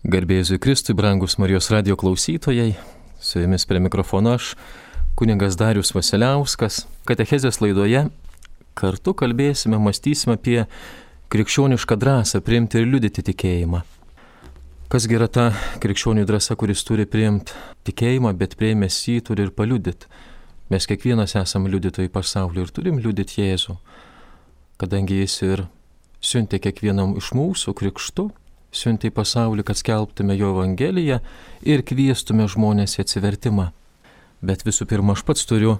Garbėjusui Kristui, brangus Marijos radio klausytojai, su jumis prie mikrofono aš, kuningas Darius Vasiliauskas. Katechezės laidoje kartu kalbėsime, mąstysime apie krikščionišką drąsą priimti ir liudyti tikėjimą. Kas yra ta krikščionių drąsa, kuris turi priimti tikėjimą, bet prieimęs jį turi ir paliudyti. Mes kiekvienas esame liudytojai pasaulyje ir turim liudyti Jėzų, kadangi jis ir siuntė kiekvienam iš mūsų krikštu siuntė į pasaulį, kad skelbtume jo Evangeliją ir kviestume žmonės į atsivertimą. Bet visų pirma, aš pats turiu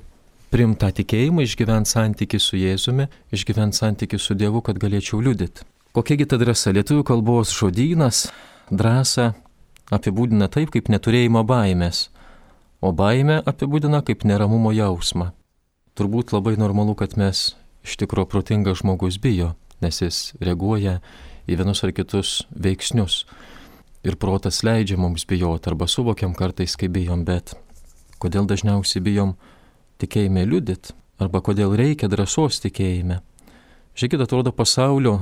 primtą tikėjimą, išgyventi santyki su Jėzumi, išgyventi santyki su Dievu, kad galėčiau liudyti. Kokiagi ta drąsa? Lietuvių kalbos žodynas drąsą apibūdina taip, kaip neturėjimo baimės, o baimę apibūdina kaip neramumo jausmą. Turbūt labai normalu, kad mes iš tikro protingas žmogus bijo, nes jis reaguoja į vienus ar kitus veiksnius. Ir protas leidžia mums bijoti, arba suvokiam kartais, kai bijom, bet kodėl dažniausiai bijom tikėjime liudit, arba kodėl reikia drąsos tikėjime. Žiūrėkit, atrodo pasaulio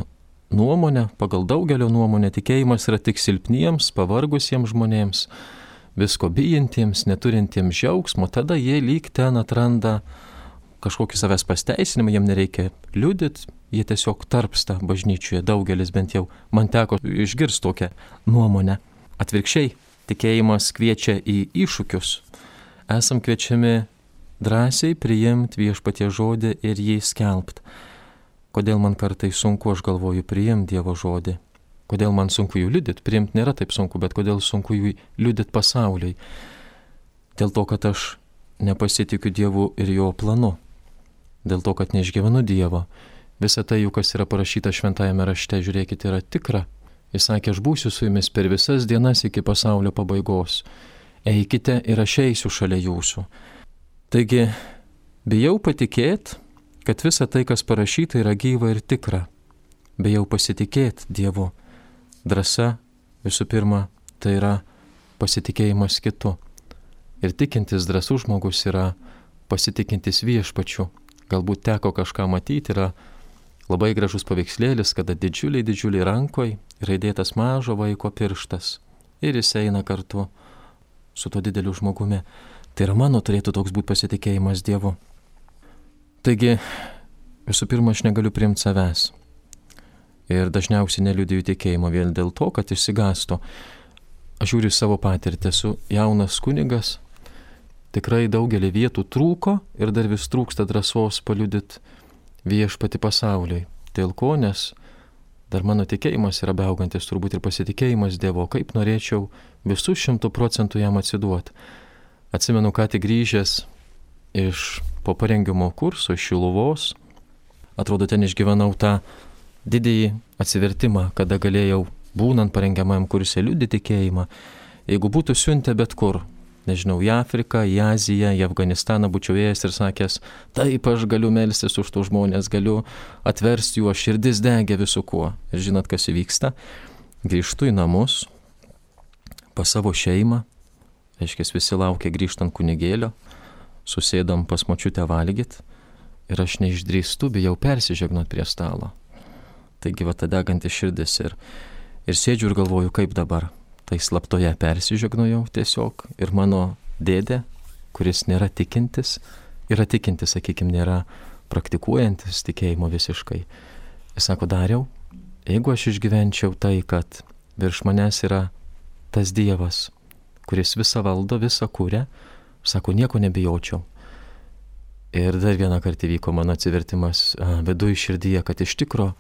nuomonė, pagal daugelio nuomonę, tikėjimas yra tik silpniems, pavargusiems žmonėms, visko bijantiems, neturintiems džiaugsmo, tada jie lyg ten atranda kažkokį savęs pasteisinimą, jiem nereikia liudit, jie tiesiog tarpsta bažnyčioje, daugelis bent jau man teko išgirsti tokią nuomonę. Atvirkščiai, tikėjimas kviečia į iššūkius. Esam kviečiami drąsiai priimti viešpatie žodį ir jį skelbti. Kodėl man kartai sunku, aš galvoju, priimti Dievo žodį. Kodėl man sunku jų liudyti, priimti nėra taip sunku, bet kodėl sunku jų liudyti pasauliai. Dėl to, kad aš nepasitikiu Dievu ir jo planu. Dėl to, kad neišgyvenu Dievo Visa tai, juk kas yra parašyta šventajame rašte, žiūrėkite, yra tikra. Jis sakė, aš būsiu su jumis per visas dienas iki pasaulio pabaigos. Eikite ir aš eisiu šalia jūsų. Taigi, bijau patikėti, kad visa tai, kas parašyta, yra gyva ir tikra. Bijau pasitikėti Dievu. Drasa visų pirma, tai yra pasitikėjimas kitu. Ir tikintis drąsus žmogus yra pasitikintis viešpačiu. Galbūt teko kažką matyti, yra Labai gražus paveikslėlis, kada didžiuliai, didžiuliai rankoj yra įdėtas mažo vaiko pirštas ir jis eina kartu su to dideliu žmogumi. Tai ir mano turėtų toks būti pasitikėjimas Dievu. Taigi, visų pirma, aš negaliu priimti savęs. Ir dažniausiai neliūdėjau tikėjimo vien dėl to, kad išsigasto. Aš žiūriu savo patirtį, esu jaunas kunigas, tikrai daugelį vietų trūko ir dar vis trūksta drąsos paliudyti viešpati pasauliui. Dėl ko, nes dar mano tikėjimas yra beaugantis, turbūt ir pasitikėjimas Dievo, kaip norėčiau visų šimtų procentų jam atsiduoti. Atsimenu, ką tik grįžęs iš po parengimo kurso iš Šiluvos, atrodo, ten išgyvenau tą didįjį atsivertimą, kada galėjau, būnant parengiamajam kursė, liūdį tikėjimą. Jeigu būtų siuntę bet kur, nežinau, į Afriką, į Aziją, į Afganistaną būčiau ėjęs ir sakęs, taip aš galiu melstis už tų žmonės, galiu atversti juos, širdis degia visų kuo. Ir žinot, kas įvyksta? Grįžtu į namus, pas savo šeimą, reiškia, visi laukia grįžtant kunigėlio, susėdam pas močiutę valgyt ir aš neišdrįstu, bijau persižegnot prie stalo. Taigi va tada deganti širdis ir, ir sėdžiu ir galvoju, kaip dabar tai slaptoje persižegnojau tiesiog ir mano dėdė, kuris nėra tikintis, yra tikintis, sakykime, nėra praktikuojantis tikėjimo visiškai. Jis sako, dariau, jeigu aš išgyvenčiau tai, kad virš manęs yra tas Dievas, kuris visą valdo, visą kūrė, sako, nieko nebijočiau. Ir dar vieną kartą vyko mano atsivertimas viduje širdyje, kad iš tikro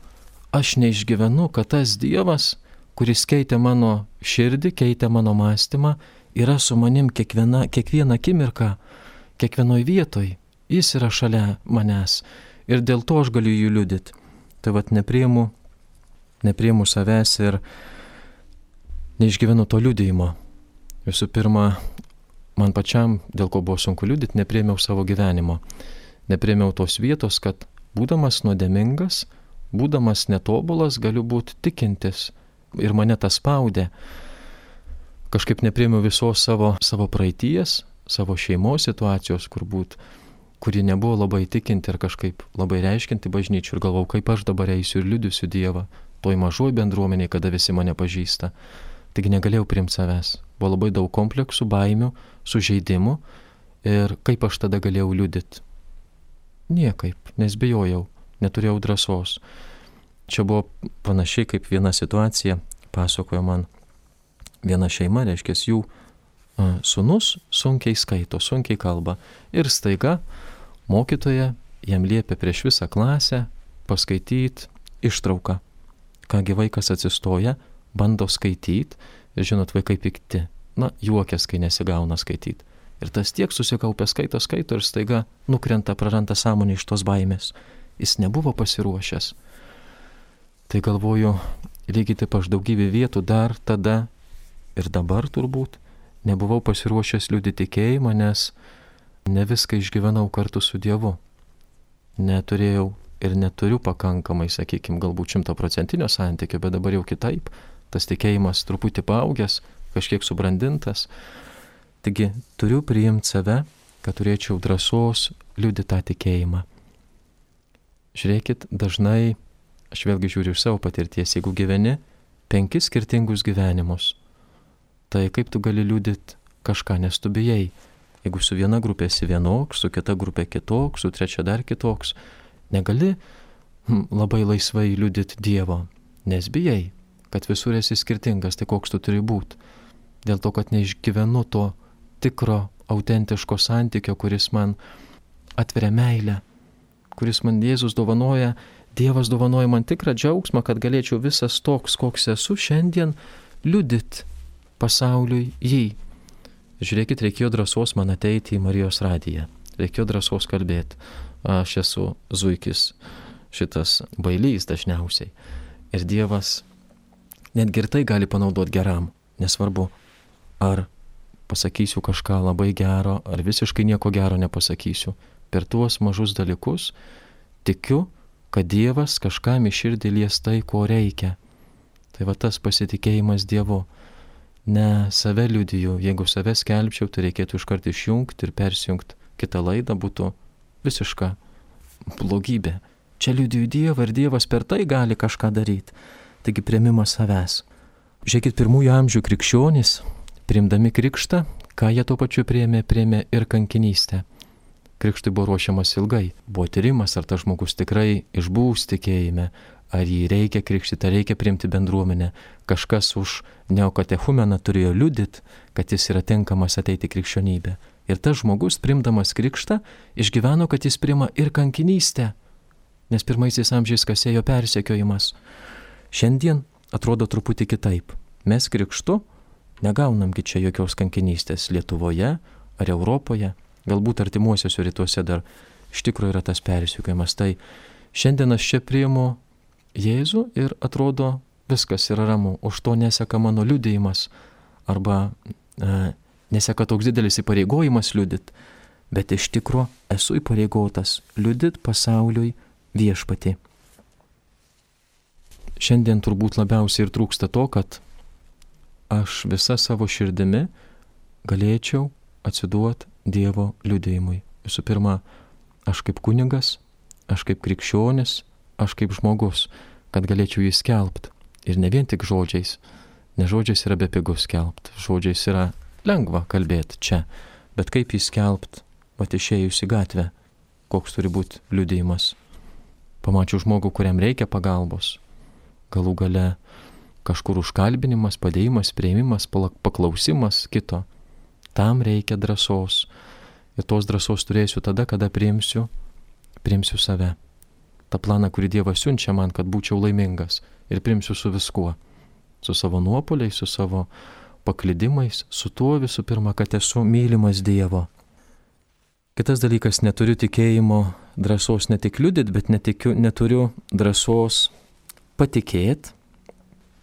aš neišgyvenu, kad tas Dievas, kuris keitė mano širdį, keitė mano mąstymą, yra su manim kiekviena, kiekvieną akimirką, kiekvienoje vietoje. Jis yra šalia manęs ir dėl to aš galiu jų liudyti. Tai vad nepriemu, nepriemu savęs ir neišgyvenu to liudėjimo. Visų pirma, man pačiam, dėl ko buvo sunku liudyti, nepriemiau savo gyvenimo. Nepriemiau tos vietos, kad būdamas nuodėmingas, būdamas netobulas, galiu būti tikintis ir mane tas spaudė. Kažkaip neprimiau visos savo, savo praeities, savo šeimos situacijos, kur būt, kuri nebuvo labai tikinti ir kažkaip labai reiškinti bažnyčių ir galvau, kaip aš dabar eisiu ir liudysiu Dievą, toj mažoj bendruomeniai, kada visi mane pažįsta. Taigi negalėjau priimti savęs. Buvo labai daug kompleksų, baimių, sužeidimų ir kaip aš tada galėjau liudyti? Niekaip, nes bijojau, neturėjau drąsos. Čia buvo panašiai kaip viena situacija, pasakojo man viena šeima, reiškia, jų sunus sunkiai skaito, sunkiai kalba. Ir staiga mokytoja jam liepia prieš visą klasę paskaityti ištrauką. Kągi vaikas atsistoja, bando skaityti ir žinot, vaikai pikti. Na, juokės, kai nesigauna skaityti. Ir tas tiek susikaupė skaito, skaito ir staiga nukrenta, praranda sąmonę iš tos baimės. Jis nebuvo pasiruošęs. Tai galvoju, lygiai taip aš daugybė vietų dar tada ir dabar turbūt nebuvau pasiruošęs liūdį tikėjimą, nes ne viską išgyvenau kartu su Dievu. Neturėjau ir neturiu pakankamai, sakykime, galbūt šimtaprocentinio santykio, bet dabar jau kitaip. Tas tikėjimas truputį paaugęs, kažkiek subrandintas. Taigi turiu priimti save, kad turėčiau drąsos liūdį tą tikėjimą. Žiūrėkit, dažnai, aš vėlgi žiūriu iš savo patirties, jeigu gyveni penkis skirtingus gyvenimus, tai kaip tu gali liūdėti kažką, nes tu bijai. Jeigu su viena grupė esi vienoks, su kita grupė kitoks, su trečia dar kitoks, negali hm, labai laisvai liūdėti Dievo, nes bijai, kad visur esi skirtingas, tai koks tu turi būti. Dėl to, kad neišgyvenu to tikro, autentiško santykio, kuris man atveria meilę, kuris man Jėzus dovanoja, Dievas dovanoja man tikrą džiaugsmą, kad galėčiau visas toks, koks esu šiandien, liudit pasauliui jį. Žiūrėkit, reikėjo drąsos man ateiti į Marijos radiją. Reikėjo drąsos kalbėti. Aš esu zuikis, šitas bailys dažniausiai. Ir Dievas netgi ir tai gali panaudoti geram. Nesvarbu, ar pasakysiu kažką labai gero, ar visiškai nieko gero nepasakysiu. Per tuos mažus dalykus tikiu, kad Dievas kažkam iširdį lies tai, ko reikia. Tai va tas pasitikėjimas Dievu ne save liudiju, jeigu save skelbčiau, tai reikėtų iškart išjungti ir persijungti kitą laidą, būtų visiška blogybė. Čia liudiju Dievą ir Dievas per tai gali kažką daryti. Taigi prieimimas savęs. Žiūrėkit, pirmųjų amžių krikščionys, priimdami krikštą, ką jie tuo pačiu priemė, priemė ir kankinystę. Krikštui buvo ruošiamas ilgai. Buvo tyrimas, ar tas žmogus tikrai išbūs tikėjime, ar jį reikia krikštyti, ar reikia priimti bendruomenę. Kažkas už neokatechumeną turėjo liudyti, kad jis yra tinkamas ateiti krikščionybę. Ir tas žmogus, primdamas krikštą, išgyveno, kad jis prima ir kankinystę, nes pirmaisiais amžiais kasėjo persekiojimas. Šiandien atrodo truputį kitaip. Mes krikštu negaunamgi čia jokios kankinystės Lietuvoje ar Europoje, galbūt artimuosiuose rytuose dar iš tikrųjų yra tas persekiojimas. Tai šiandien aš čia priimu Jėzų ir atrodo viskas yra ramu, už to neseka mano liudėjimas arba e, neseka toks didelis įpareigojimas liudit, bet iš tikro esu įpareigotas liudit pasauliui viešpati. Šiandien turbūt labiausiai ir trūksta to, kad aš visą savo širdimi galėčiau atsiduoti Dievo liudėjimui. Visų pirma, aš kaip kunigas, aš kaip krikščionis, aš kaip žmogus, kad galėčiau jį skelbti. Ir ne vien tik žodžiais, ne žodžiais yra bepigus skelbti, žodžiais yra lengva kalbėti čia, bet kaip jį skelbti, pat išėjus į gatvę, koks turi būti liudėjimas. Pamačiau žmogų, kuriam reikia pagalbos, galų gale kažkur užkalbinimas, padėjimas, prieimimas, paklausimas kito. Tam reikia drąsos. Ir tos drąsos turėsiu tada, kada priimsiu, priimsiu save tą planą, kurį Dievas siunčia man, kad būčiau laimingas ir primsiu su viskuo. Su savo nuopoliais, su savo paklydimais, su tuo visų pirma, kad esu mylimas Dievo. Kitas dalykas, neturiu tikėjimo drąsos ne tik liudyti, bet netikiu, neturiu drąsos patikėti,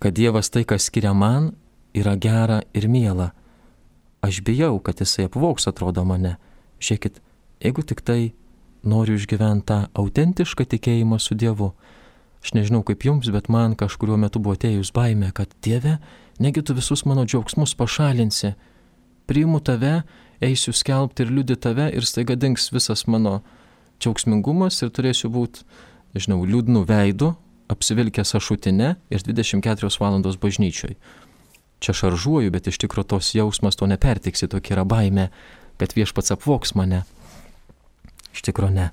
kad Dievas tai, kas skiria man, yra gera ir miela. Aš bijau, kad jisai apvoks atrodo mane. Žiūrėkit, jeigu tik tai noriu išgyventi tą autentišką tikėjimą su Dievu. Aš nežinau kaip jums, bet man kažkurio metu buvo atėjus baime, kad Dieve, negi tu visus mano džiaugsmus pašalinsi. Priimu tave, eisiu skelbti ir liūdį tave ir staiga dings visas mano džiaugsmingumas ir turėsiu būti, nežinau, liūdnų veidų, apsivilkęs ašutinę ir 24 valandos bažnyčioj. Čia šaržuoju, bet iš tikrųjų tos jausmas to nepertiksi, tokia yra baime, kad viešpats apvoks mane. Iš tikrųjų ne.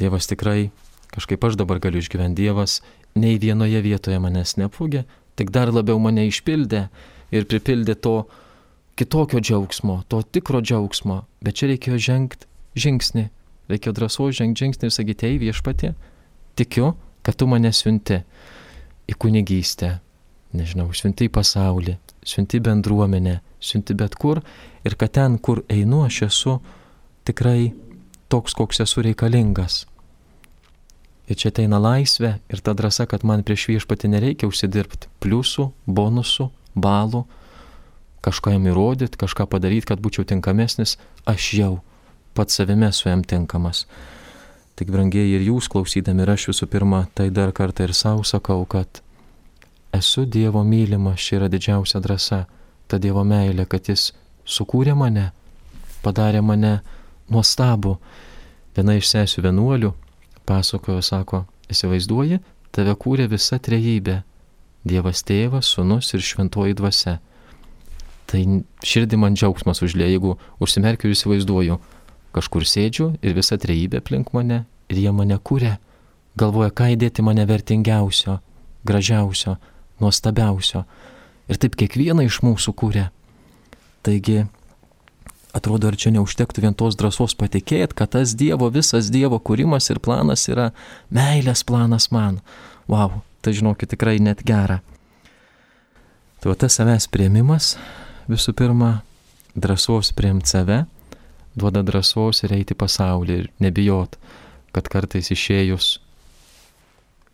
Dievas tikrai, kažkaip aš dabar galiu išgyventi, Dievas nei vienoje vietoje manęs nepūgė, tik dar labiau mane išpildė ir pripildė to kitokio džiaugsmo, to tikro džiaugsmo, bet čia reikėjo žengti žingsnį, reikėjo drąsos žengti žingsnį ir sakyti, ei viešpatė, tikiu, kad tu mane siunti į kunigystę, nežinau, siunti į pasaulį, siunti bendruomenę, siunti bet kur ir kad ten, kur einu, aš esu tikrai toks, koks esu reikalingas. Ir čia ateina laisvė ir ta drąsa, kad man prieš viešpatį nereikia užsidirbti pliusų, bonusų, balų, kažką jam įrodyti, kažką padaryti, kad būčiau tinkamesnis, aš jau pats savime esu jam tinkamas. Tik brangiai ir jūs klausydami ir aš visų pirma, tai dar kartą ir savo sakau, kad esu Dievo mylimas, čia yra didžiausia drąsa, ta Dievo meilė, kad Jis sukūrė mane, padarė mane nuostabu. Viena iš sesių vienuolių pasakojo, sako, įsivaizduoji, tave kūrė visa trejybė - Dievas tėvas, sunus ir šventoji dvasia. Tai širdį man džiaugsmas užlė, jeigu užsimerkiu ir įsivaizduoju, kažkur sėdžiu ir visa trejybė aplink mane ir jie mane kūrė, galvoja, ką įdėti mane vertingiausio, gražiausio, nuostabiausio. Ir taip kiekvieną iš mūsų kūrė. Taigi, atrodo, ar čia neužtektų vien tos drąsos patikėti, kad tas Dievo, visas Dievo kūrimas ir planas yra meilės planas man. Wow, tai žinokit tikrai net gera. Tai o tas savęs prieimimas, visų pirma, drąsos priimti save, duoda drąsos ir eiti pasaulį ir nebijot, kad kartais išėjus,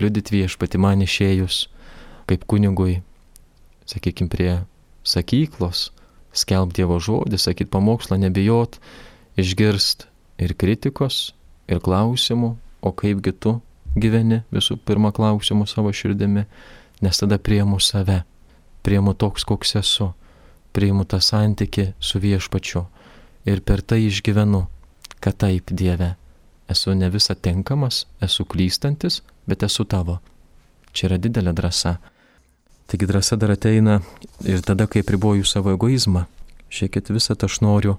liudit viešpati man išėjus, kaip kunigui, sakykime, prie sakyklos, skelb Dievo žodį, sakyt pamokslą, nebijot, išgirst ir kritikos, ir klausimų, o kaipgi tu gyveni visų pirma klausimų savo širdimi, nes tada prieimu save, prieimu toks, koks esu, prieimu tą santyki su viešpačiu ir per tai išgyvenu, kad taip Dieve, esu ne visą tinkamas, esu klystantis, bet esu tavo. Čia yra didelė drąsa. Taigi drąsa dar ateina ir tada, kai priboju savo egoizmą. Šiekit visą tą aš noriu,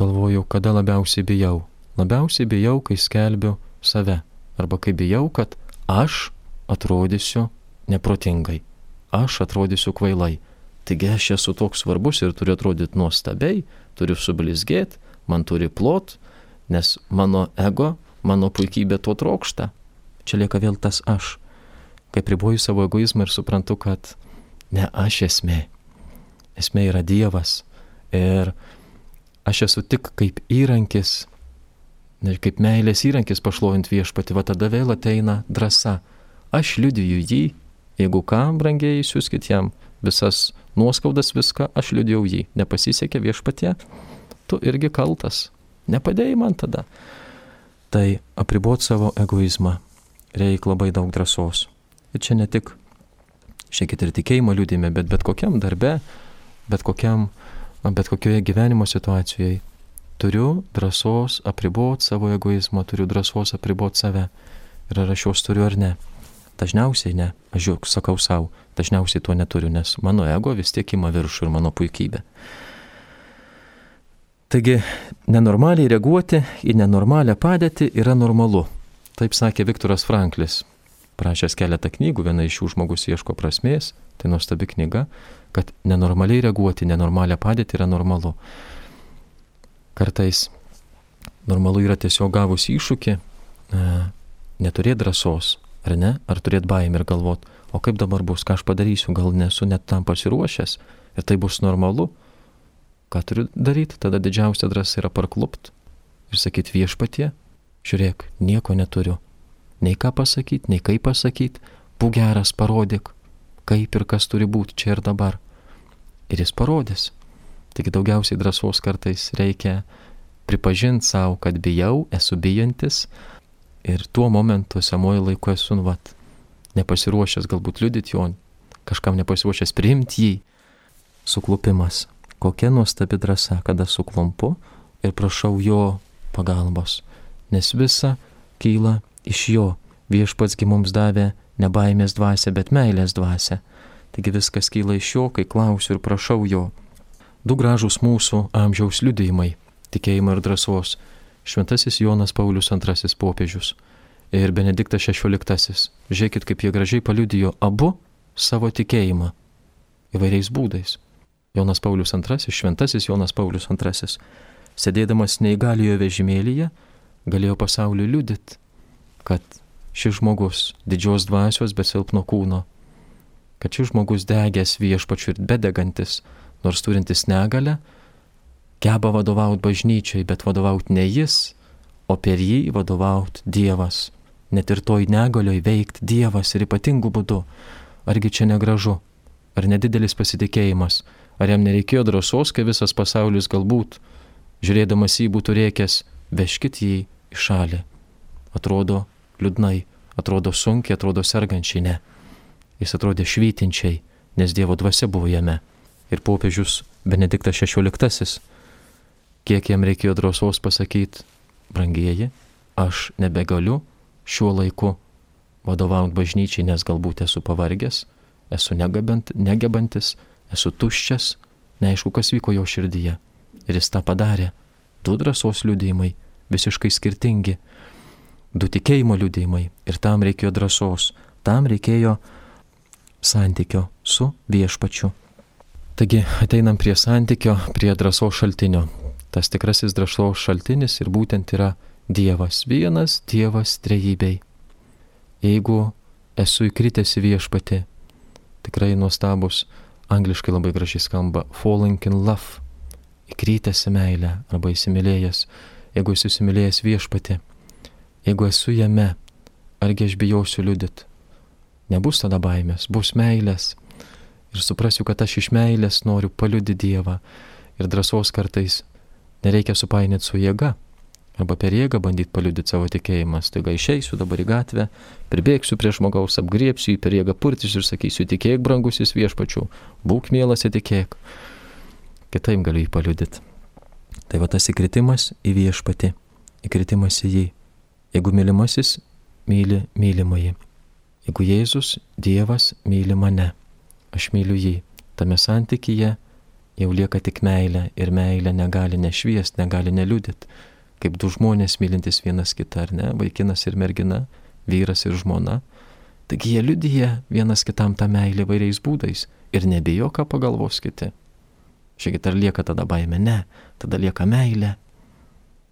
galvoju, kada labiausiai bijau. Labiausiai bijau, kai skelbiu save. Arba kai bijau, kad aš atrodysiu neprotingai. Aš atrodysiu kvailai. Taigi aš esu toks svarbus ir turiu atrodyti nuostabiai, turiu sublizgėti, man turi plot, nes mano ego, mano puikybė to trokšta. Čia lieka vėl tas aš kai priboju savo egoizmą ir suprantu, kad ne aš esmė. Esmė yra Dievas. Ir aš esu tik kaip įrankis, ne kaip meilės įrankis pašlovint viešpati, va tada vėl ateina drąsa. Aš liudiju jį, jeigu ką, brangiai, siūskit jam visas nuoskaudas, viską, aš liudijau jį. Nepasisekė viešpatie, tu irgi kaltas. Nepadėjai man tada. Tai apribot savo egoizmą reikia labai daug drąsos. Ir čia ne tik, šiek ir tikėjimo liūdime, bet bet kokiam darbe, bet, kokiam, bet kokioje gyvenimo situacijoje turiu drąsos apriboti savo egoizmą, turiu drąsos apriboti save. Ir ar aš jos turiu ar ne. Dažniausiai ne, aš jau sakau savo, dažniausiai to neturiu, nes mano ego vis tiek ima viršų ir mano puikybė. Taigi, nenormaliai reaguoti į nenormalią padėtį yra normalu. Taip sakė Viktoras Franklis, parašęs keletą knygų, viena iš jų žmogus ieško prasmės, tai nuostabi knyga, kad nenormaliai reaguoti, nenormalią padėtį yra normalu. Kartais normalu yra tiesiog gavus iššūkį, e, neturėti drąsos, ar ne, ar turėti baimę ir galvoti, o kaip dabar bus, ką aš padarysiu, gal nesu net tam pasiruošęs ir tai bus normalu. Ką turiu daryti, tada didžiausia drąsa yra parklupt ir sakyti viešpatie, žiūrėk, nieko neturiu, nei ką pasakyti, nei kaip pasakyti, būk geras, parodyk, kaip ir kas turi būti čia ir dabar. Ir jis parodys. Tik daugiausiai drąsos kartais reikia pripažinti savo, kad bijau, esu bijantis ir tuo momentu, esamoju laiku esu, nu, vat, nepasiruošęs galbūt liudyti jo, kažkam nepasiruošęs priimti jį. Suklupimas. Kokia nuostabi drąsa, kada suklumpu ir prašau jo pagalbos, nes visa kyla iš jo. Viešpatsgi mums davė ne baimės dvasę, bet meilės dvasę. Taigi viskas kyla iš jo, kai klausiu ir prašau jo. Du gražūs mūsų amžiaus liudėjimai - tikėjimo ir drąsos - Šventasis Jonas Paulius II popiežius ir Benediktas XVI. Žiūrėkit, kaip jie gražiai paliudijo abu savo tikėjimą įvairiais būdais. Jonas Paulius II, Šventasis Jonas Paulius II, sėdėdamas neįgaliojo vežimėlyje, galėjo pasauliu liudyti, kad šis žmogus didžios dvasios, bet silpno kūno, kad šis žmogus degęs viešpačiu ir bedegantis, nors turintis negalę, geba vadovauti bažnyčiai, bet vadovauti ne jis, o per jį vadovauti Dievas. Net ir toj negalioj veikti Dievas ir ypatingų būdų. Argi čia negražu? Ar nedidelis pasitikėjimas? Ar jam nereikėjo drąsos, kai visas pasaulis galbūt, žiūrėdamas jį būtų reikęs, veškit jį į šalį. Atrodo liūdnai, atrodo sunkiai, atrodo sergančiai, ne. Jis atrodė švytinčiai, nes Dievo dvasia buvo jame. Ir popiežius Benediktas XVI, kiek jam reikėjo drąsos pasakyti, brangieji, aš nebegaliu šiuo laiku vadovauti bažnyčiai, nes galbūt esu pavargęs, esu negabant, negebantis, esu tuščias, neaišku, kas vyko jo širdyje. Ir jis tą padarė. Du drąsos liūdėjimai, visiškai skirtingi. Du tikėjimo liūdėjimai. Ir tam reikėjo drąsos, tam reikėjo santykio su viešpačiu. Taigi ateinam prie santykio, prie drąsos šaltinio. Tas tikrasis drąsos šaltinis ir būtent yra Dievas. Vienas Dievas trejybei. Jeigu esu įkritęs į viešpatį, tikrai nuostabus, angliškai labai gražiai skamba falling in love, įkrytęs į meilę arba įsimylėjęs, jeigu esu įsimylėjęs viešpatį, jeigu esu jame, argi aš bijausiu liudit. Nebus tada baimės, bus meilės. Ir suprasiu, kad aš iš meilės noriu paliudyti Dievą. Ir drąsos kartais nereikia supainėti su jėga. Arba per jėgą bandyti paliudyti savo tikėjimą. Staiga išeisiu dabar į gatvę, pribėgsiu prie žmogaus, apgriepsiu jį per jėgą purtis ir sakysiu, tikėk brangusis viešpačiu, būk mielas ir tikėk. Kitaip galiu jį paliudyti. Tai va tas įkritimas į viešpatį, įkritimas į jį. Jeigu mylimasis myli mylimąjį, jeigu Jėzus, Dievas myli mane, aš myliu jį, tame santykyje jau lieka tik meilė ir meilė negali nešviest, negali neliudyti kaip du žmonės mylintis vienas kitą, ar ne, vaikinas ir mergina, vyras ir žmona. Taigi jie liudyja vienas kitam tą meilę vairiais būdais ir nebijo, ką pagalvos kiti. Žiūrėkit, ar lieka tada baime? Ne, tada lieka meilė.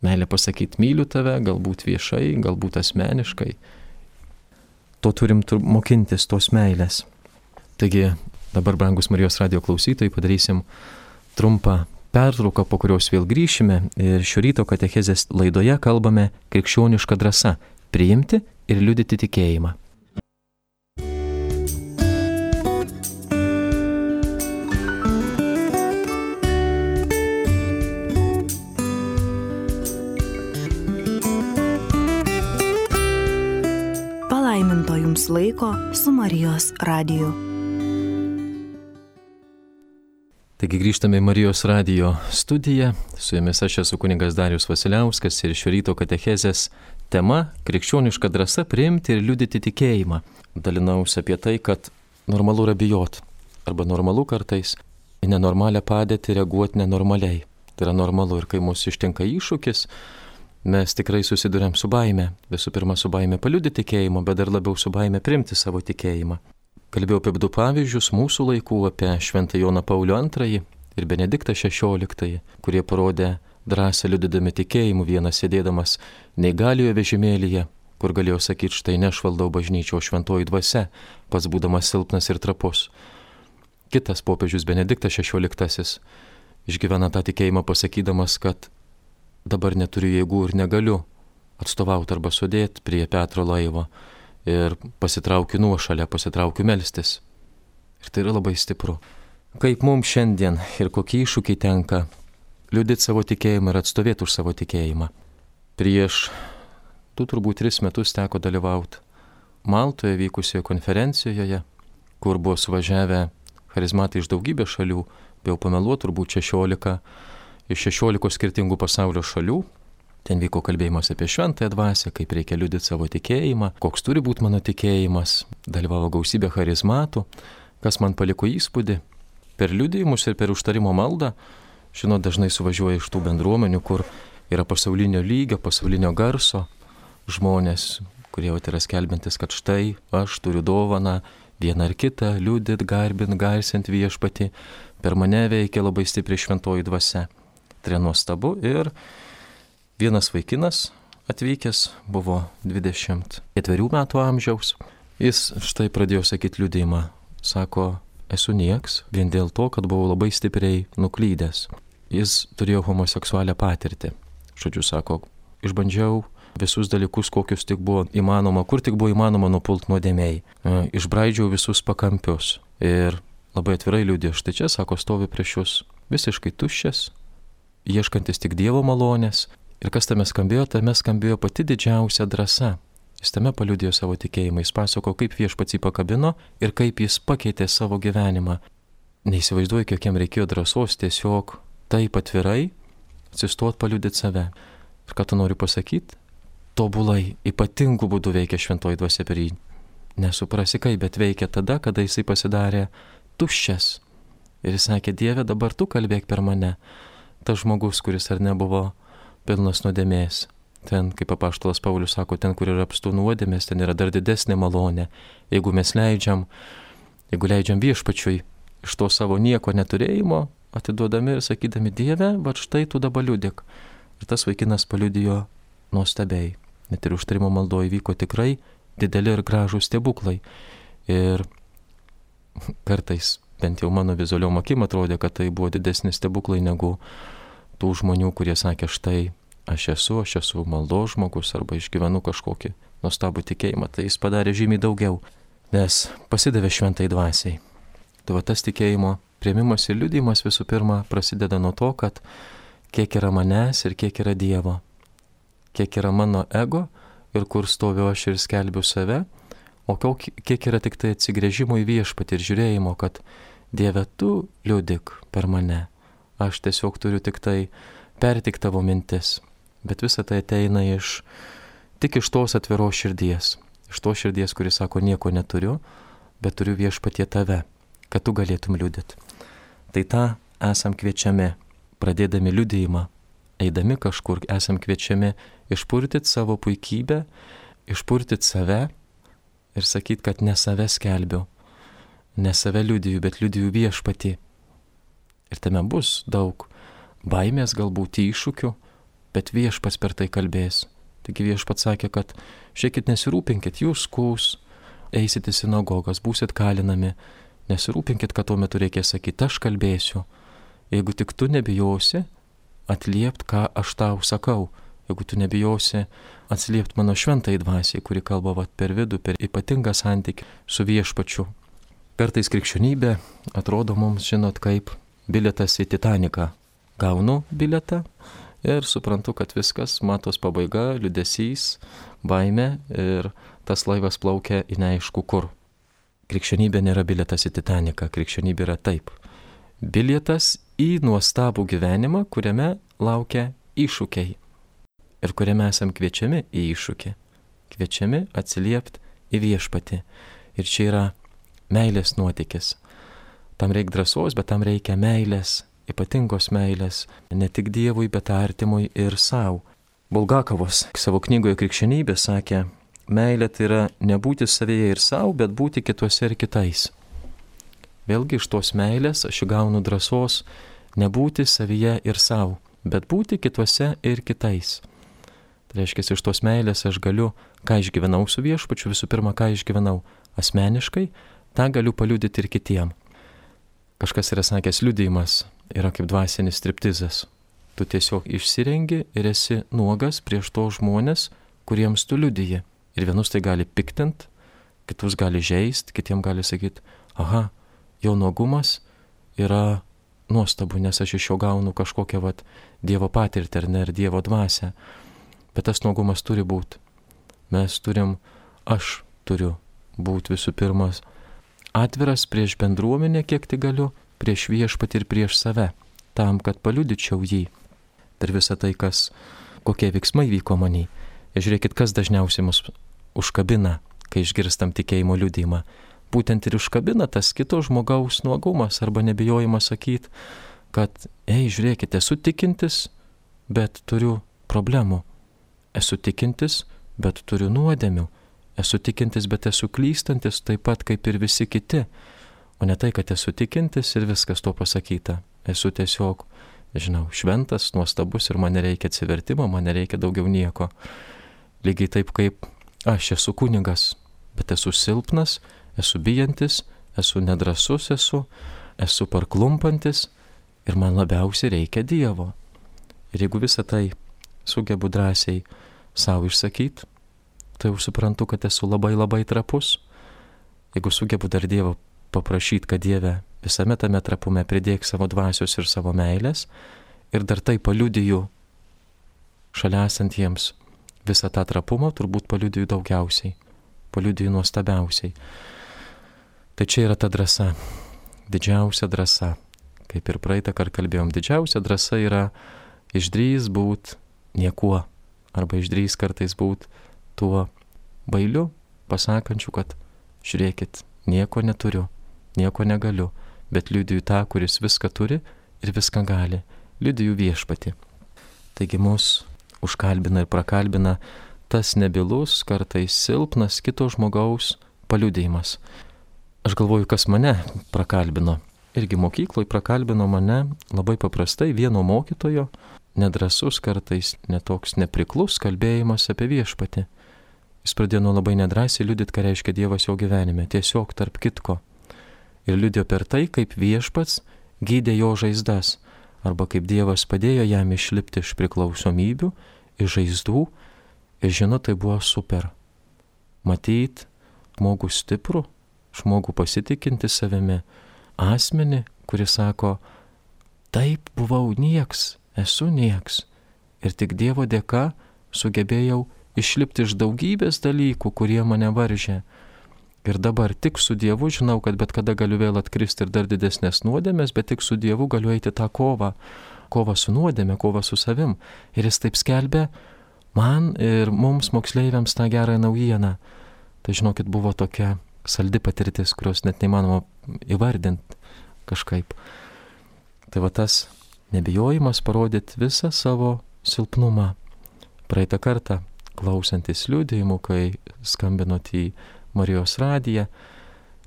Meilė pasakyti myliu tave, galbūt viešai, galbūt asmeniškai. To turim mokintis, tos meilės. Taigi dabar, brangus Marijos radio klausytojai, padarysim trumpą pertrauką, po kurios vėl grįšime ir šio ryto katechezės laidoje kalbame krikščionišką drąsą - priimti ir liudyti tikėjimą. Laiko su Marijos radiju. Taigi grįžtame į Marijos radio studiją. Su jumis aš esu kuningas Darius Vasiliauskas ir šio ryto katechezės tema - krikščioniška drąsa priimti ir liudyti tikėjimą. Dalinausi apie tai, kad normalu yra bijot. Arba normalu kartais į nenormalią padėtį reaguoti nenormaliai. Tai yra normalu ir kai mūsų ištinka iššūkis, mes tikrai susidurėm su baime. Visų pirma, su baime paliudyti tikėjimą, bet dar labiau su baime priimti savo tikėjimą. Kalbėjau apie du pavyzdžius mūsų laikų, apie Šventą Joną Paulių II ir Benediktą XVI, kurie parodė drąsą liudydami tikėjimu, vienas sėdėdamas neįgaliojo vežimėlyje, kur galėjo sakyti, štai nešvaldau bažnyčio šventoji dvasia, pats būdamas silpnas ir trapus. Kitas popiežius Benediktas XVI išgyvena tą tikėjimą pasakydamas, kad dabar neturiu jėgų ir negaliu atstovauti arba sudėti prie Petro laivo ir pasitraukiu nuošalę, pasitraukiu melstis. Ir tai yra labai stipru. Kaip mums šiandien ir kokie iššūkiai tenka liudyti savo tikėjimą ir atstovėti už savo tikėjimą. Prieš du turbūt tris metus teko dalyvauti Maltoje vykusioje konferencijoje, kur buvo suvažiavę charizmatai iš daugybės šalių, jau pameluot turbūt 16 iš 16 skirtingų pasaulio šalių, Ten vyko kalbėjimas apie šventąją dvasę, kaip reikia liudyti savo tikėjimą, koks turi būti mano tikėjimas, dalyvavo gausybė charizmatų Kas man paliko įspūdį? Per liudijimus ir per užtarimo maldą, žinot, dažnai suvažiuoja iš tų bendruomenių, kur yra pasaulinio lygio, pasaulinio garso žmonės, kurie jau yra skelbintis, kad štai aš turiu dovaną vieną ar kitą, liūdit, garbint, garsint viešpati, per mane veikia labai stipri šventoji dvasia. Tai nuostabu ir vienas vaikinas atvykęs buvo 24 metų amžiaus. Jis štai pradėjo sakyti liūdėjimą. Sako, esu nieks vien dėl to, kad buvau labai stipriai nuklydęs. Jis turėjo homoseksualią patirtį. Žodžiu, sako, išbandžiau visus dalykus, kokius tik buvo įmanoma, kur tik buvo įmanoma nupult nuodėmiai. E, išbraidžiau visus pakampius. Ir labai atvirai liūdė, štai čia, sako, stovi prieš jūs visiškai tuščias, ieškantis tik Dievo malonės. Ir kas tame skambėjo, tame skambėjo pati didžiausia drąsa. Jis tame paliudėjo savo tikėjimą, jis pasako, kaip viešpats jį pakabino ir kaip jis pakeitė savo gyvenimą. Neįsivaizduoju, kiek jam reikėjo drąsos tiesiog taip atvirai atsistot paliudyti save. Ir ką tu nori pasakyti? tobulai, ypatingų būdų veikia šventoji dvasia per jį. Nesuprasi kaip, bet veikia tada, kada jisai pasidarė tuščias. Ir jis sakė, Dieve, dabar tu kalbėk per mane. Tas žmogus, kuris ar nebuvo pilnas nuodėmės. Ten, kaip apaštalas Paulius sako, ten, kur yra apstų nuodėmės, ten yra dar didesnė malonė. Jeigu mes leidžiam, jeigu leidžiam viešpačiui iš to savo nieko neturėjimo, atiduodami ir sakydami, Dieve, va štai tu dabar liudik. Ir tas vaikinas paliudijo nuostabiai. Net ir užtarimo maldoje vyko tikrai dideli ir gražūs stebuklai. Ir kartais, bent jau mano vizualiom akim atrodė, kad tai buvo didesni stebuklai negu tų žmonių, kurie sakė, štai aš esu, aš esu maldo žmogus arba išgyvenu kažkokį nuostabų tikėjimą. Tai jis padarė žymiai daugiau, nes pasidavė šventai dvasiai. Tai va tas tikėjimo prieimimas ir liudimas visų pirma prasideda nuo to, kad kiek yra manęs ir kiek yra Dievo kiek yra mano ego ir kur stoviu aš ir skelbiu save, o kiek yra tik tai atsigrėžimo į viešpatį ir žiūrėjimo, kad Dieve tu liudik per mane, aš tiesiog turiu tik tai pertik tavo mintis, bet visa tai ateina iš tik iš tos atviros širdies, iš tos širdies, kuris sako nieko neturiu, bet turiu viešpatie tave, kad tu galėtum liudyti. Tai tą esam kviečiami, pradėdami liudėjimą, eidami kažkur esam kviečiami išpurtyti savo puikybę, išpurtyti save ir sakyti, kad ne save skelbiu, ne save liudiju, bet liudiju viešpati. Ir tame bus daug baimės, galbūt iššūkių, bet viešpas per tai kalbės. Taigi viešpats sakė, kad šiekit nesirūpinkit, jūs kūs, eisit į sinagogas, būsit kalinami, nesirūpinkit, kad tuo metu reikės sakyti, aš kalbėsiu. Jeigu tik tu nebijosi, atliept, ką aš tau sakau. Jeigu tu nebijosi atsiliept mano šventai dvasiai, kuri kalba vat, per vidų, per ypatingą santykį su viešpačiu. Kartais krikščionybė atrodo mums, žinot, kaip bilietas į Titaniką. Gaunu bilietą ir suprantu, kad viskas, matos pabaiga, liudesys, baime ir tas laivas plaukia į neaišku kur. Krikščionybė nėra bilietas į Titaniką, krikščionybė yra taip. Bilietas į nuostabų gyvenimą, kuriame laukia iššūkiai ir kuriame esam kviečiami į iššūkį, kviečiami atsiliepti į viešpatį. Ir čia yra meilės nuotykis. Tam reikia drąsos, bet tam reikia meilės, ypatingos meilės, ne tik Dievui, bet artimui ir savo. Bulgakovas savo knygoje Krikščionybė sakė, meilė tai yra nebūti savyje ir savo, bet būti kituose ir kitais. Vėlgi iš tos meilės aš įgaunu drąsos nebūti savyje ir savo, bet būti kituose ir kitais. Tai reiškia, iš tos meilės aš galiu, ką išgyvenau su viešpačiu, visų pirma, ką išgyvenau asmeniškai, tą galiu paliudyti ir kitiem. Kažkas yra sakęs, liudijimas yra kaip dvasinis striptizas. Tu tiesiog išsirengi ir esi nuogas prieš to žmonės, kuriems tu liudyji. Ir vienus tai gali piktint, kitus gali žaist, kitiem gali sakyti, aha, jo nuogumas yra nuostabu, nes aš iš jo gaunu kažkokią vat Dievo patirtį ar ne, ir Dievo dvasę. Bet tas nuogumas turi būti. Mes turim, aš turiu būti visų pirmas atviras prieš bendruomenę, kiek tik galiu, prieš viešpatį ir prieš save, tam, kad paliudyčiau jį per visą tai, kas, kokie veiksmai vyko maniai. Ir žiūrėkit, kas dažniausiai mus užkabina, kai išgirstam tikėjimo liudymą. būtent ir iškabina tas kito žmogaus nuogumas arba nebijojimas sakyti, kad, ei, žiūrėkite, esu tikintis, bet turiu problemų. Esu tikintis, bet turiu nuodėmių. Esu tikintis, bet esu klystantis taip pat kaip ir visi kiti. O ne tai, kad esu tikintis ir viskas to pasakyta. Esu tiesiog, žinau, šventas, nuostabus ir man nereikia atsivertimo, man nereikia daugiau nieko. Lygiai taip kaip aš esu kunigas, bet esu silpnas, esu bijantis, esu nedrasus, esu, esu parklumpantis ir man labiausiai reikia Dievo. Ir jeigu visą tai sugebu drąsiai savo išsakyti, tai jau suprantu, kad esu labai labai trapus. Jeigu sugebu dar Dievo paprašyti, kad Dieve visame tame trapume pridėk savo dvasios ir savo meilės ir dar tai paliudiju šalia esantiems visą tą trapumą, turbūt paliudiju daugiausiai, paliudiju nuostabiausiai. Tai čia yra ta drąsa, didžiausia drąsa. Kaip ir praeitą kartą kalbėjom, didžiausia drąsa yra išdrys būt niekuo, arba išdrys kartais būt tuo bailiu, pasakančiu, kad žiūrėkit, nieko neturiu, nieko negaliu, bet liudiju tą, kuris viską turi ir viską gali. Liudiju viešpati. Taigi mus užkalbina ir prakalbina tas nebilus, kartais silpnas kito žmogaus paliudėjimas. Aš galvoju, kas mane prakalbino. Irgi mokykloje prakalbino mane labai paprastai vieno mokytojo, nedrasus kartais, netoks nepriklus kalbėjimas apie viešpatį. Jis pradėjo nuo labai nedrasiai liudyti, ką reiškia Dievas jo gyvenime, tiesiog tarp kitko ir liudėjo per tai, kaip viešpats gydė jo žaizdas, arba kaip Dievas padėjo jam išlipti iš priklausomybių, iš žaizdų, ir žinot, tai buvo super. Matyt, žmogų stiprų, žmogų pasitikinti savimi, asmenį, kuris sako, taip buvau nieks, esu nieks, ir tik Dievo dėka sugebėjau išlipti iš daugybės dalykų, kurie mane varžė Ir dabar tik su Dievu žinau, kad bet kada galiu vėl atkristi ir dar didesnės nuodėmės, bet tik su Dievu galiu eiti tą kovą. Kovą su nuodėmė, kovą su savim. Ir jis taip skelbė man ir mums moksleiviams tą gerą naujieną. Tai žinokit, buvo tokia saldi patirtis, kurios net neįmanoma įvardinti kažkaip. Tai va tas nebijojimas parodyti visą savo silpnumą. Praeitą kartą, klausantis liūdėjimų, kai skambinot į Marijos radiją,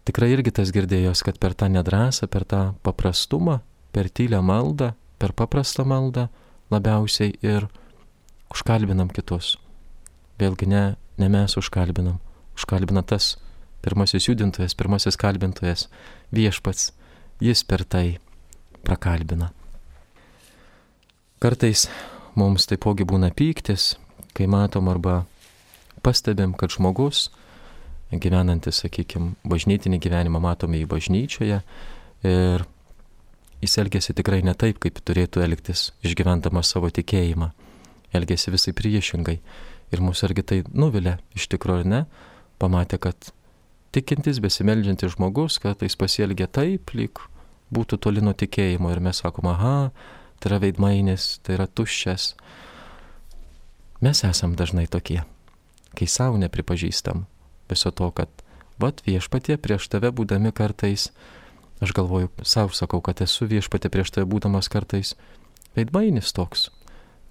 tikrai irgi tas girdėjos, kad per tą nedrasą, per tą paprastumą, per tylę maldą, per paprastą maldą labiausiai ir užkalbinam kitus. Vėlgi ne, ne mes užkalbinam, užkalbina tas pirmasis judintojas, pirmasis kalbintojas, viešpats, jis per tai prakalbina. Kartais mums taipogi būna pyktis, kai matom arba pastebim, kad žmogus gyvenantis, sakykime, bažnytinį gyvenimą matome į bažnyčioje ir jis elgesi tikrai ne taip, kaip turėtų elgtis, išgyvendamas savo tikėjimą. Elgesi visai priešingai. Ir mūsų argi tai nuvilia, iš tikrųjų ne, pamatė, kad tikintis, besimeldžiantis žmogus, kad jis pasielgia taip, lyg būtų toli nuo tikėjimo. Ir mes sakom, aha, tai yra veidmainis, tai yra tuščias. Mes esam dažnai tokie, kai savo nepripažįstam, viso to, kad, vad viešpatie prieš tave būdami kartais, aš galvoju, savo sakau, kad esu viešpatie prieš tave būdamas kartais, veidmainis toks,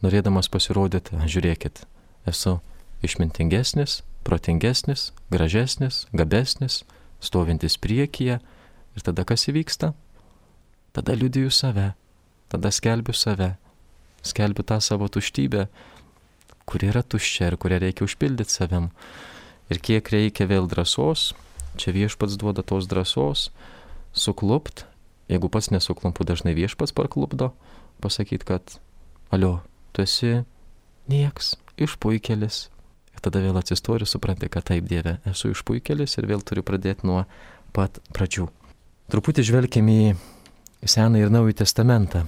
norėdamas pasirodyti, žiūrėkit, esu išmintingesnis, protingesnis, gražesnis, gabesnis, stovintis priekyje ir tada kas įvyksta? Tada liudiju save, tada skelbiu save, skelbiu tą savo tuštybę, kuri yra tuščia ir kurią reikia užpildyti savim. Ir kiek reikia vėl drąsos, čia viešpats duoda tos drąsos, suklupt, jeigu pats nesuklumpu, dažnai viešpats parklupdo, pasakyti, kad, alio, tu esi nieks, išpuikelis. Ir tada vėl atsistori, supranti, kad taip, Dieve, esu išpuikelis ir vėl turiu pradėti nuo pat pradžių. Truputį žvelgime į Seną ir Naują Testamentą.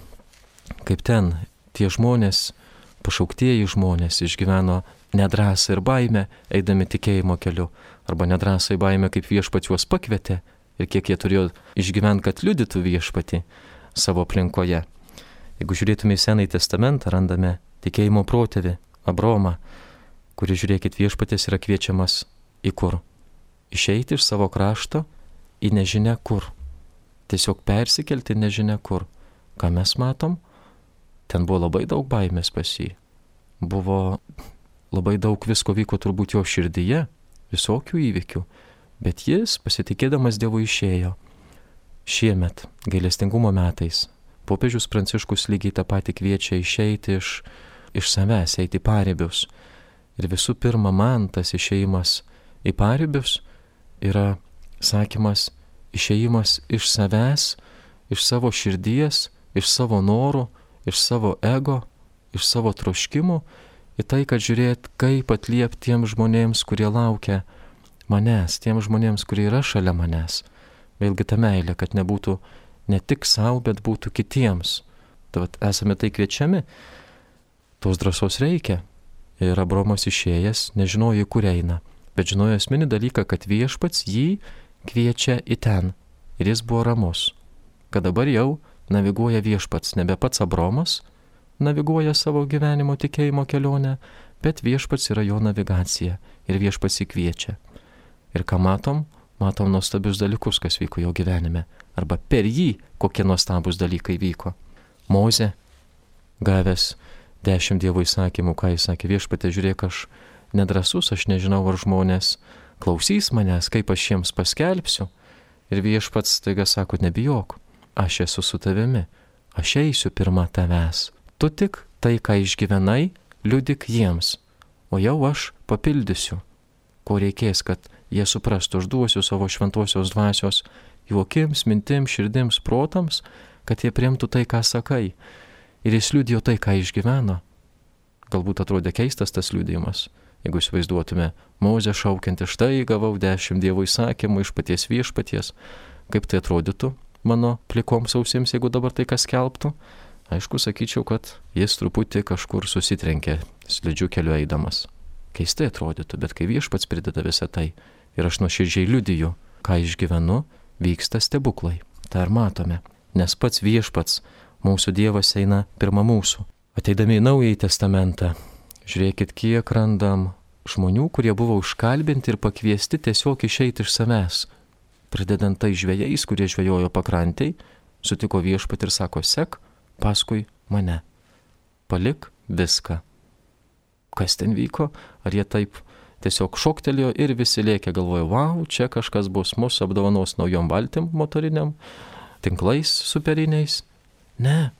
Kaip ten tie žmonės, pašauktieji žmonės išgyveno nedrąsą ir baimę, eidami tikėjimo keliu, arba nedrąsą ir baimę, kaip viešpats juos pakvietė ir kiek jie turėjo išgyventi, kad liudytų viešpati savo aplinkoje. Jeigu žiūrėtume į Senąjį testamentą, randame tikėjimo protėvį Abromą, kuris, žiūrėkit, viešpatės yra kviečiamas į kur? Išeiti iš savo krašto į nežinia kur. Tiesiog persikelti nežinia kur. Ką mes matom? Ten buvo labai daug baimės pas jį. Buvo labai daug visko vyko turbūt jo širdyje, visokių įvykių. Bet jis, pasitikėdamas Dievu, išėjo. Šiemet, gailestingumo metais, popiežius Pranciškus lygiai tą patį kviečia išeiti iš, iš savęs, eiti į paribius. Ir visų pirma, man tas išeimas į paribius yra sakymas, išeimas iš savęs, iš savo širdies, iš savo norų, iš savo ego, iš savo troškimų, į tai, kad žiūrėt, kaip atliepti tiem žmonėms, kurie laukia manęs, tiem žmonėms, kurie yra šalia manęs. Vėlgi ta meilė, kad nebūtų ne tik savo, bet būtų kitiems. Tad esame tai kviečiami, tos drąsos reikia. Ir Abromas išėjęs nežinojo, kur eina, bet žinojo esminį dalyką, kad viešpats jį kviečia į ten. Ir jis buvo ramus, kad dabar jau naviguoja viešpats, nebe pats Abromas naviguoja savo gyvenimo tikėjimo kelionę, bet viešpats yra jo navigacija ir viešpats įkviečia. Ir ką matom? Matom nuostabius dalykus, kas vyko jo gyvenime. Arba per jį kokie nuostabus dalykai vyko. Moze, gavęs dešimt dievo įsakymų, ką jis sakė, viešpatė, žiūrėk, aš nedrasus, aš nežinau, ar žmonės klausys manęs, kaip aš jiems paskelbsiu. Ir viešpats taiga sako, nebijok, aš esu su tavimi, aš eisiu pirmą tavęs. Tu tik tai, ką išgyvenai, liudik jiems, o jau aš papildysiu, ko reikės, kad jie suprastų, aš duosiu savo šventosios dvasios juokims, mintims, širdims, protams, kad jie priimtų tai, ką sakai. Ir jis liudijo tai, ką išgyveno. Galbūt atrodė keistas tas liudijimas, Jeigu įsivaizduotume, Mozė šaukianti štai gavau dešimt Dievo įsakymų iš paties viešpaties, kaip tai atrodytų mano plikoms ausims, jeigu dabar tai kas kelbtų, aišku, sakyčiau, kad jis truputį kažkur susitrenkė slidžių keliu eidamas. Keistai atrodytų, bet kai viešpats prideda visą tai ir aš nuoširdžiai liudiju, ką išgyvenu, vyksta stebuklai. Tai ir matome, nes pats viešpats, mūsų Dievas eina pirmą mūsų. Ateidami į Naująjį Testamentą, Žiūrėkit, kiek randam žmonių, kurie buvo užkalbinti ir pakviesti tiesiog išeiti iš savęs. Pradedant tai žvėjais, kurie žvėjojo pakrantai, sutiko viešpat ir sako, sek paskui mane. Palik viską. Kas ten vyko? Ar jie taip tiesiog šoktelėjo ir visi lėkė galvoja, wow, čia kažkas bus, mūsų apdovanos naujom valtim motoriniam, tinklais superiniais. Ne,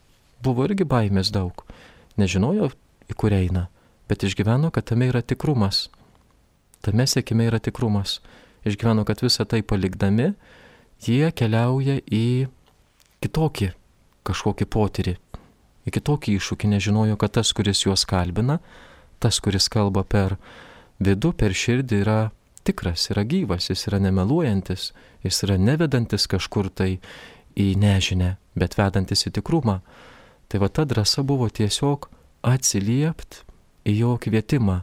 buvo irgi baimės daug. Nežinojo, į kur eina bet išgyveno, kad tame yra tikrumas. Tame sėkime yra tikrumas. Išgyveno, kad visą tai palikdami, jie keliauja į kitokį kažkokį potyrį, į kitokį iššūkį, nežinojo, kad tas, kuris juos kalbina, tas, kuris kalba per vidų, per širdį, yra tikras, yra gyvas, jis yra nemeluojantis, jis yra nevedantis kažkur tai į nežinę, bet vedantis į tikrumą. Tai va ta drąsa buvo tiesiog atsiliept į jo kvietimą,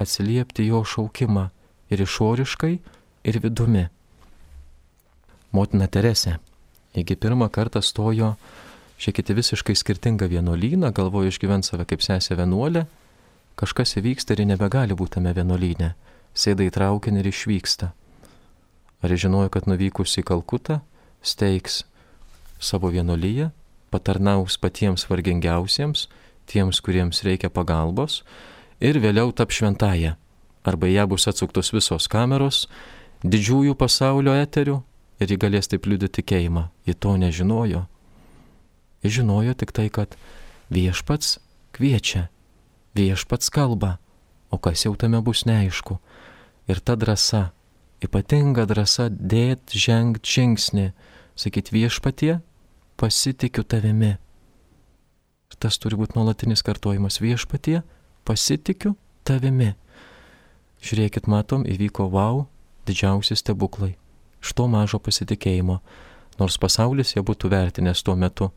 atsiliepti jo šaukimą ir išoriškai, ir vidumi. Motina Teresė, jeigu pirmą kartą stojo, šiekite visiškai skirtingą vienuolyną, galvojo išgyventi save kaip sesė vienuolė, kažkas įvyksta ir nebegali būti tame vienuolyne, sėda į traukinį ir išvyksta. Ar žinojo, kad nuvykus į Kalkutą, steigs savo vienuolyje, patarnaus patiems vargingiausiems, tiems, kuriems reikia pagalbos ir vėliau tap šventąją. Arba ją bus atsuktos visos kameros, didžiųjų pasaulio eterių ir ji galės taip liūdėti tikėjimą. Ji to nežinojo. Ji žinojo tik tai, kad viešpats kviečia, viešpats kalba, o kas jau tame bus neaišku. Ir ta drąsa, ypatinga drąsa dėt žengt žingsnį, sakyt viešpatie, pasitikiu tavimi tas turi būti nuolatinis kartojimas viešpatie, pasitikiu tavimi. Žiūrėkit, matom, įvyko wow, didžiausi stebuklai. Iš to mažo pasitikėjimo, nors pasaulis jie būtų vertinęs tuo metu,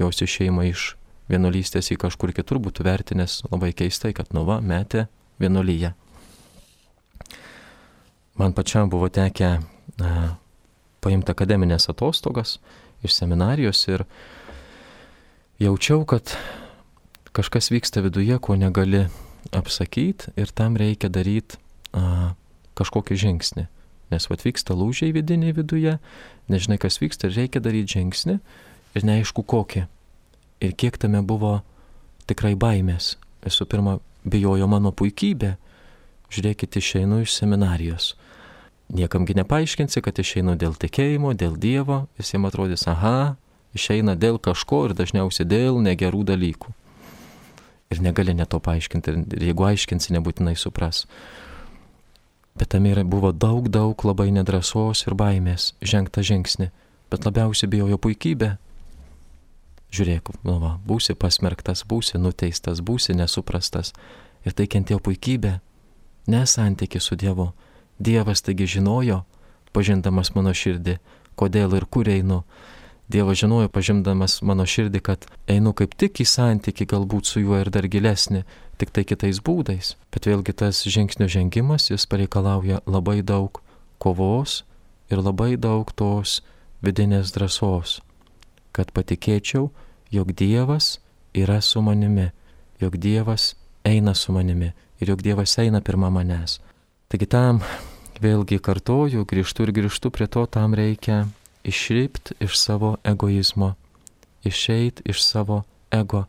jos išeima iš vienuolystės į kažkur kitur būtų vertinęs labai keistai, kad nuva metė vienuolyje. Man pačiam buvo tekę na, paimti akademinės atostogas iš seminarijos ir jaučiau, kad kažkas vyksta viduje, ko negali apsakyti ir tam reikia daryti kažkokį žingsnį. Nes atvyksta lūžiai vidiniai viduje, nežinai, kas vyksta ir reikia daryti žingsnį ir neaišku kokį. Ir kiek tame buvo tikrai baimės. Visų pirma, bijojo mano puikybė. Žiūrėkit, išeinu iš seminarijos. Niekamgi nepaaiškinsi, kad išeinu dėl tikėjimo, dėl Dievo, visiems atrodys, aha, išeina dėl kažko ir dažniausiai dėl negerų dalykų. Ir negali neto paaiškinti, ir jeigu aiškinsi, nebūtinai supras. Bet tam yra buvo daug, daug labai nedrasos ir baimės žengta žingsnį, bet labiausiai bijojo puikybę. Žiūrėk, nu va, būsi pasmerktas, būsi nuteistas, būsi nesuprastas. Ir tai kentėjo puikybė, nesantyki su Dievu. Dievas taigi žinojo, pažindamas mano širdį, kodėl ir kur einu, Dievas žinojo, pažindamas mano širdį, kad einu kaip tik į santyki galbūt su juo ir dar gilesnį, tik tai kitais būdais. Bet vėlgi tas žingsnio žengimas, jis pareikalauja labai daug kovos ir labai daug tos vidinės drąsos, kad patikėčiau, jog Dievas yra su manimi, jog Dievas eina su manimi ir jog Dievas eina pirmą manęs. Taigi tam vėlgi kartoju, grįžtu ir grįžtu prie to, tam reikia išript iš savo egoizmo, išeit iš savo ego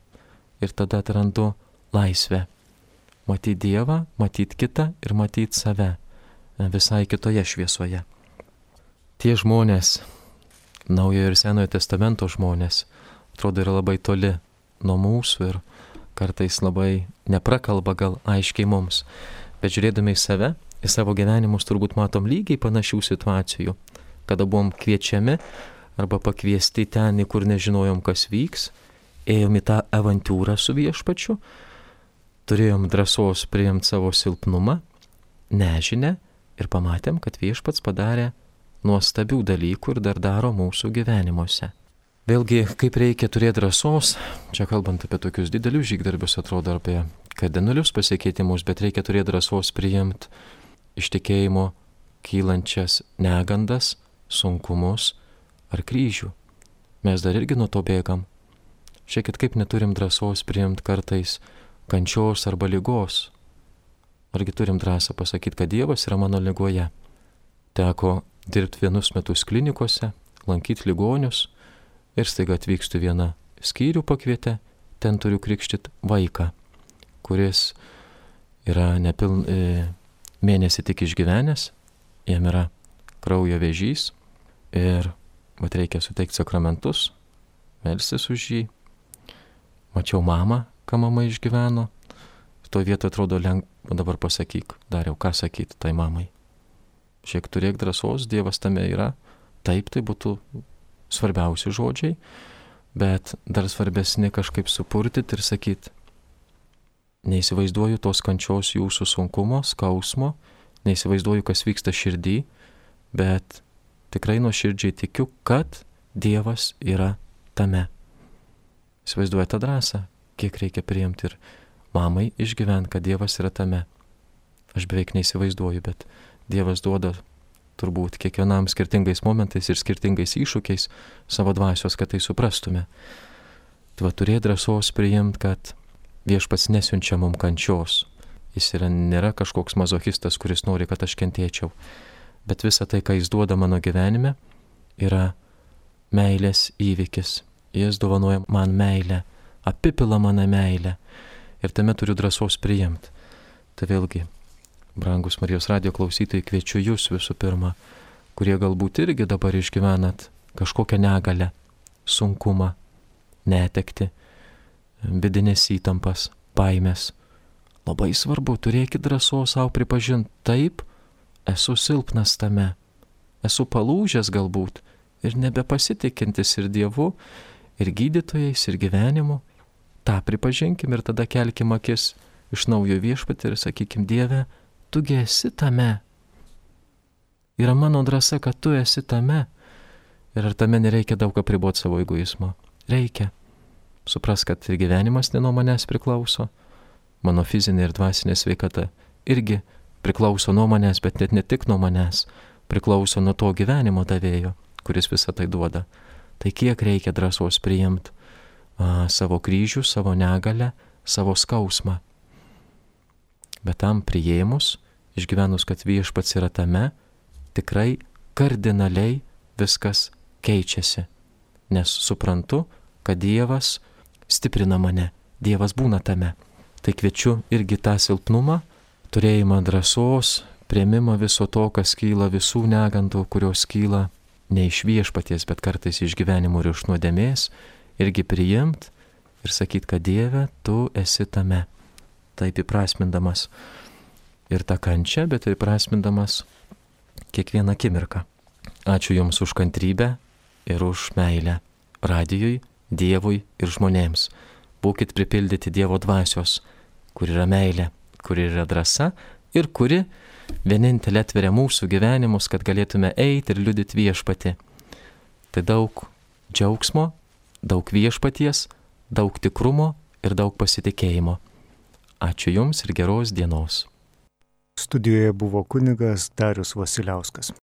ir tada atrandu laisvę. Matyti Dievą, matyti kitą ir matyti save visai kitoje šviesoje. Tie žmonės, Naujojo ir Senojo testamento žmonės, atrodo yra labai toli nuo mūsų ir kartais labai neprakalba gal aiškiai mums, bet žiūrėdami į save, į savo gyvenimus turbūt matom lygiai panašių situacijų kada buvom kviečiami arba pakviesti ten, kur nežinojom, kas vyks, ėjom į tą avantūrą su viešpačiu, turėjom drąsos priimti savo silpnumą, nežinę ir pamatėm, kad viešpats padarė nuostabių dalykų ir dar daro mūsų gyvenimuose. Vėlgi, kaip reikia turėti drąsos, čia kalbant apie tokius didelius žygdarbius, atrodo apie kardinalius pasikeitimus, bet reikia turėti drąsos priimti iš tikėjimo kylančias negandas, sunkumus ar kryžių. Mes dar irgi nuo to bėgam. Žiūrėkit, kaip neturim drąsos priimti kartais kančios arba lygos. Argi turim drąsą pasakyti, kad Dievas yra mano lygoje. Teko dirbti vienus metus klinikose, lankyti ligonius ir staiga atvykstu vieną skyrių pakvietę, ten turiu krikštit vaiką, kuris yra nepiln, e, mėnesį tik išgyvenęs, jam yra kraujo vėžys, Ir mat reikia suteikti sakramentus, melstis už jį. Mačiau mamą, ką mama išgyveno. To vietoj atrodo lengva, dabar pasakyk, dariau, ką sakyti tai mamai. Šiek turėk drąsos, Dievas tame yra. Taip, tai būtų svarbiausi žodžiai, bet dar svarbesni kažkaip supurtyti ir sakyti, neįsivaizduoju tos kančios jūsų sunkumo, skausmo, neįsivaizduoju, kas vyksta širdį, bet tikrai nuoširdžiai tikiu, kad Dievas yra tame. Įsivaizduoju tą drąsą, kiek reikia priimti ir mamai išgyventi, kad Dievas yra tame. Aš beveik neįsivaizduoju, bet Dievas duoda turbūt kiekvienam skirtingais momentais ir skirtingais iššūkiais savo dvasios, kad tai suprastume. Tva turė drąsos priimti, kad viešpats nesiunčia mum kančios. Jis yra, nėra kažkoks mazochistas, kuris nori, kad aš kentėčiau bet visa tai, ką jis duoda mano gyvenime, yra meilės įvykis. Jis dovanoja man meilę, apipila mane meilę ir tame turiu drąsos priimti. Tai vėlgi, brangus Marijos radio klausytojai, kviečiu jūs visų pirma, kurie galbūt irgi dabar išgyvenat kažkokią negalę, sunkumą, netekti, vidinės įtampas, baimės. Labai svarbu, turėkit drąsos savo pripažinti taip, esu silpnas tame, esu palūžęs galbūt ir nebepasitikintis ir Dievu, ir gydytojais, ir gyvenimu. Ta pripažinkim ir tada kelkim akis iš naujo viešpatį ir sakykim Dieve, tugi esi tame. Yra mano drąsa, kad tu esi tame. Ir ar tame nereikia daug apriboti savo egoizmo? Reikia. Supras, kad ir gyvenimas ne nuo manęs priklauso, mano fizinė ir dvasinė sveikata irgi priklauso nuo manęs, bet net ne tik nuo manęs, priklauso nuo to gyvenimo davėjo, kuris visą tai duoda. Tai kiek reikia drąsos priimti savo kryžių, savo negalę, savo skausmą. Bet tam prieimus, išgyvenus, kad viešpats yra tame, tikrai kardinaliai viskas keičiasi. Nes suprantu, kad Dievas stiprina mane, Dievas būna tame. Tai kviečiu irgi tą silpnumą, turėjimą drąsos, prieimimą viso to, kas kyla, visų negandų, kurios kyla ne iš viešpaties, bet kartais iš gyvenimo ir iš nuodėmės, irgi priimt ir sakyt, kad Dieve, tu esi tame. Taip įprasmindamas ir tą kančią, bet ir įprasmindamas kiekvieną akimirką. Ačiū Jums už kantrybę ir už meilę radijui, Dievui ir žmonėms. Būkit pripildyti Dievo dvasios, kur yra meilė, kur yra drąsa ir kuri vienintelė atveria mūsų gyvenimus, kad galėtume eiti ir liudyti viešpati. Tai daug džiaugsmo, daug viešpaties, daug tikrumo ir daug pasitikėjimo. Ačiū Jums ir geros dienos. Studijoje buvo kunigas Darius Vasiliauskas.